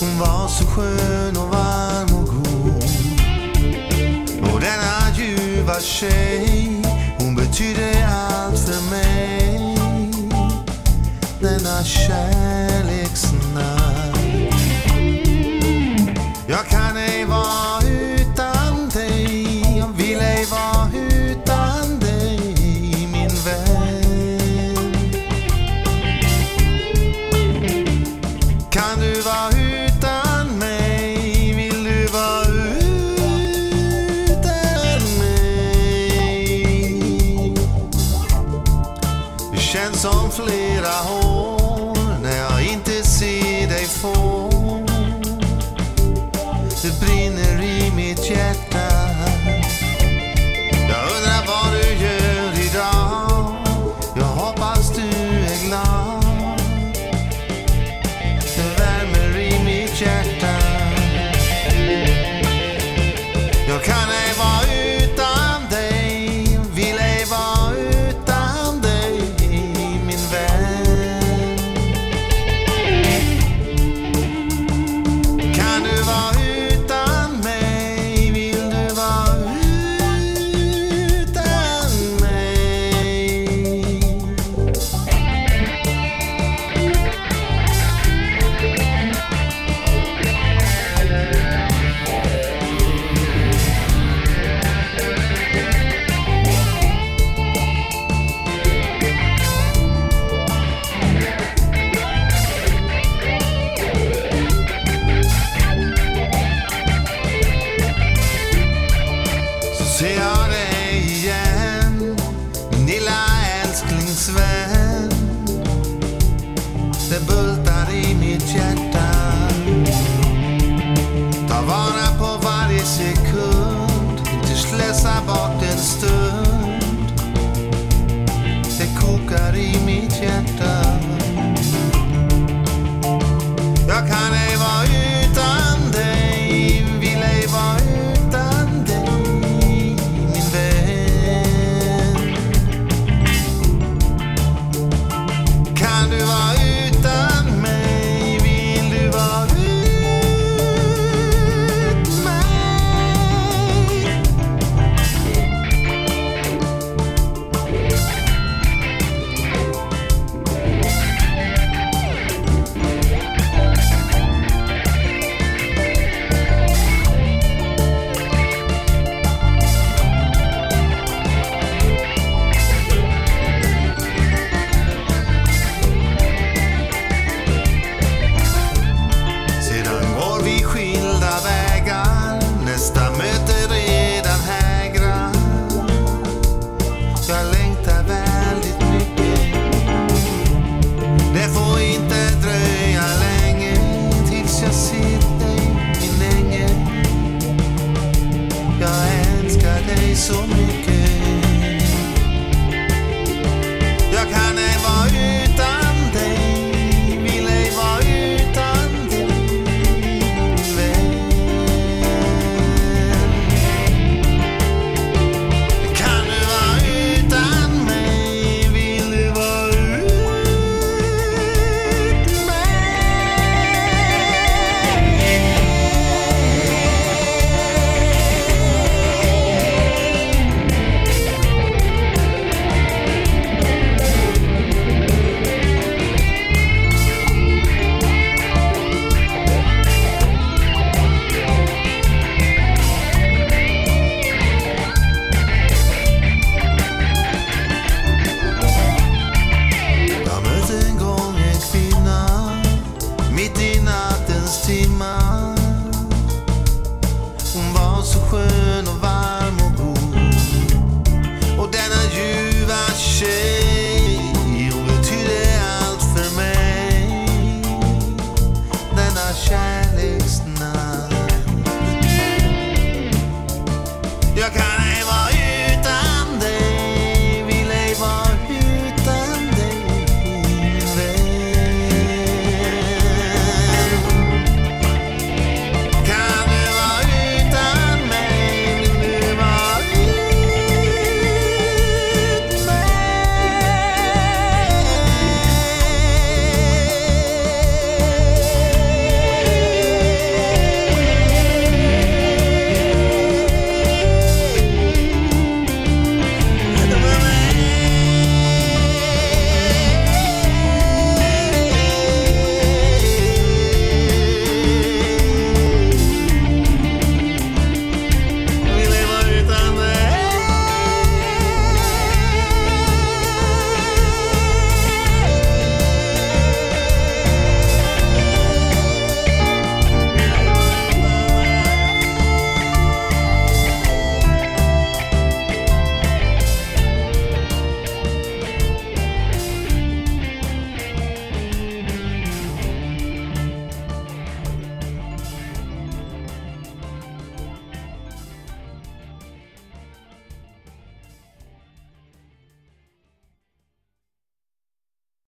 Hon var så skön och varm och god. Och denna ljuva tjej, hon betydde allt för mig. Denna kärleksnatt. Jag kan som flera år ser jag dig igen, lilla älsklingsvän. Det bultar i mitt hjärta. Ta vara på varje sekund, inte slösa bort en stund. Det kokar i mitt hjärta. Jag kan ej so. shining snow.